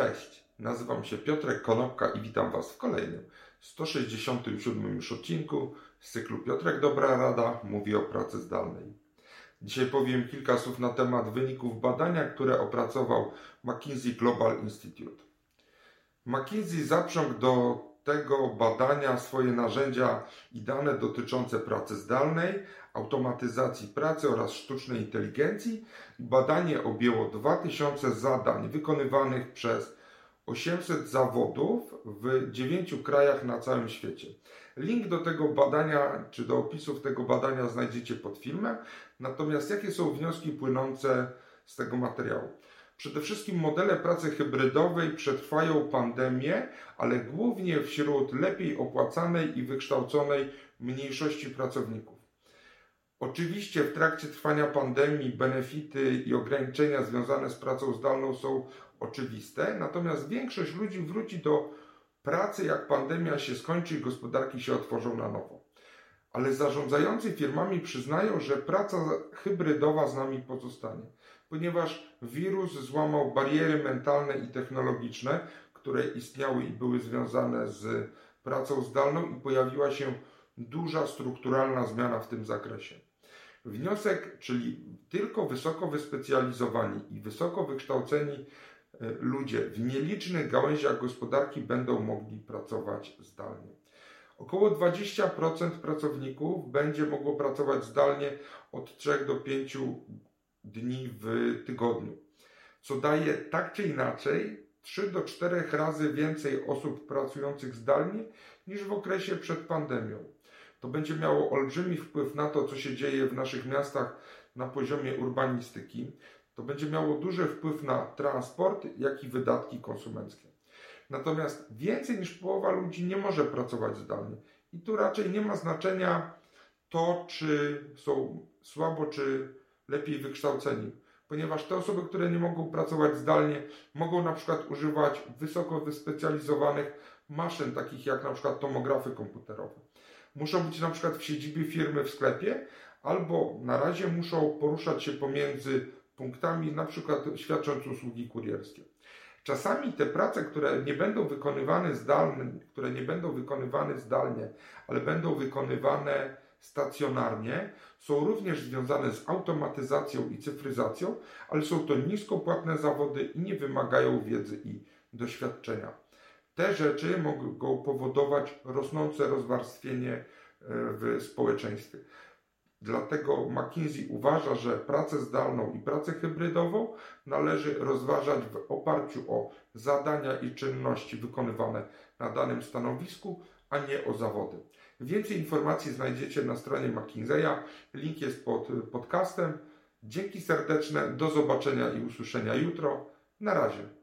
Cześć, nazywam się Piotrek Konopka i witam Was w kolejnym 167 już odcinku z cyklu Piotrek Dobra Rada mówi o pracy zdalnej. Dzisiaj powiem kilka słów na temat wyników badania, które opracował McKinsey Global Institute. McKinsey zaprzągł do tego badania swoje narzędzia i dane dotyczące pracy zdalnej, automatyzacji pracy oraz sztucznej inteligencji. Badanie objęło 2000 zadań wykonywanych przez 800 zawodów w 9 krajach na całym świecie. Link do tego badania, czy do opisów tego badania znajdziecie pod filmem. Natomiast jakie są wnioski płynące z tego materiału? Przede wszystkim modele pracy hybrydowej przetrwają pandemię, ale głównie wśród lepiej opłacanej i wykształconej mniejszości pracowników. Oczywiście w trakcie trwania pandemii benefity i ograniczenia związane z pracą zdalną są oczywiste, natomiast większość ludzi wróci do pracy, jak pandemia się skończy i gospodarki się otworzą na nowo. Ale zarządzający firmami przyznają, że praca hybrydowa z nami pozostanie, ponieważ wirus złamał bariery mentalne i technologiczne, które istniały i były związane z pracą zdalną i pojawiła się duża strukturalna zmiana w tym zakresie. Wniosek, czyli tylko wysoko wyspecjalizowani i wysoko wykształceni e, ludzie w nielicznych gałęziach gospodarki będą mogli pracować zdalnie. Około 20% pracowników będzie mogło pracować zdalnie od 3 do 5 dni w tygodniu, co daje tak czy inaczej 3 do 4 razy więcej osób pracujących zdalnie niż w okresie przed pandemią. To będzie miało olbrzymi wpływ na to, co się dzieje w naszych miastach na poziomie urbanistyki. To będzie miało duży wpływ na transport, jak i wydatki konsumenckie. Natomiast więcej niż połowa ludzi nie może pracować zdalnie. I tu raczej nie ma znaczenia to, czy są słabo, czy lepiej wykształceni. Ponieważ te osoby, które nie mogą pracować zdalnie, mogą na przykład używać wysoko wyspecjalizowanych maszyn, takich jak na przykład tomografy komputerowe muszą być na przykład w siedzibie firmy w sklepie, albo na razie muszą poruszać się pomiędzy punktami, na przykład świadcząc usługi kurierskie. Czasami te prace, które nie będą wykonywane zdalnie, które nie będą wykonywane zdalnie, ale będą wykonywane stacjonarnie, są również związane z automatyzacją i cyfryzacją, ale są to niskopłatne zawody i nie wymagają wiedzy i doświadczenia. Te rzeczy mogą powodować rosnące rozwarstwienie e, w społeczeństwie. Dlatego McKinsey uważa, że pracę zdalną i pracę hybrydową należy rozważać w oparciu o zadania i czynności wykonywane na danym stanowisku, a nie o zawody. Więcej informacji znajdziecie na stronie McKinsey'a. Link jest pod podcastem. Dzięki serdeczne, do zobaczenia i usłyszenia jutro. Na razie.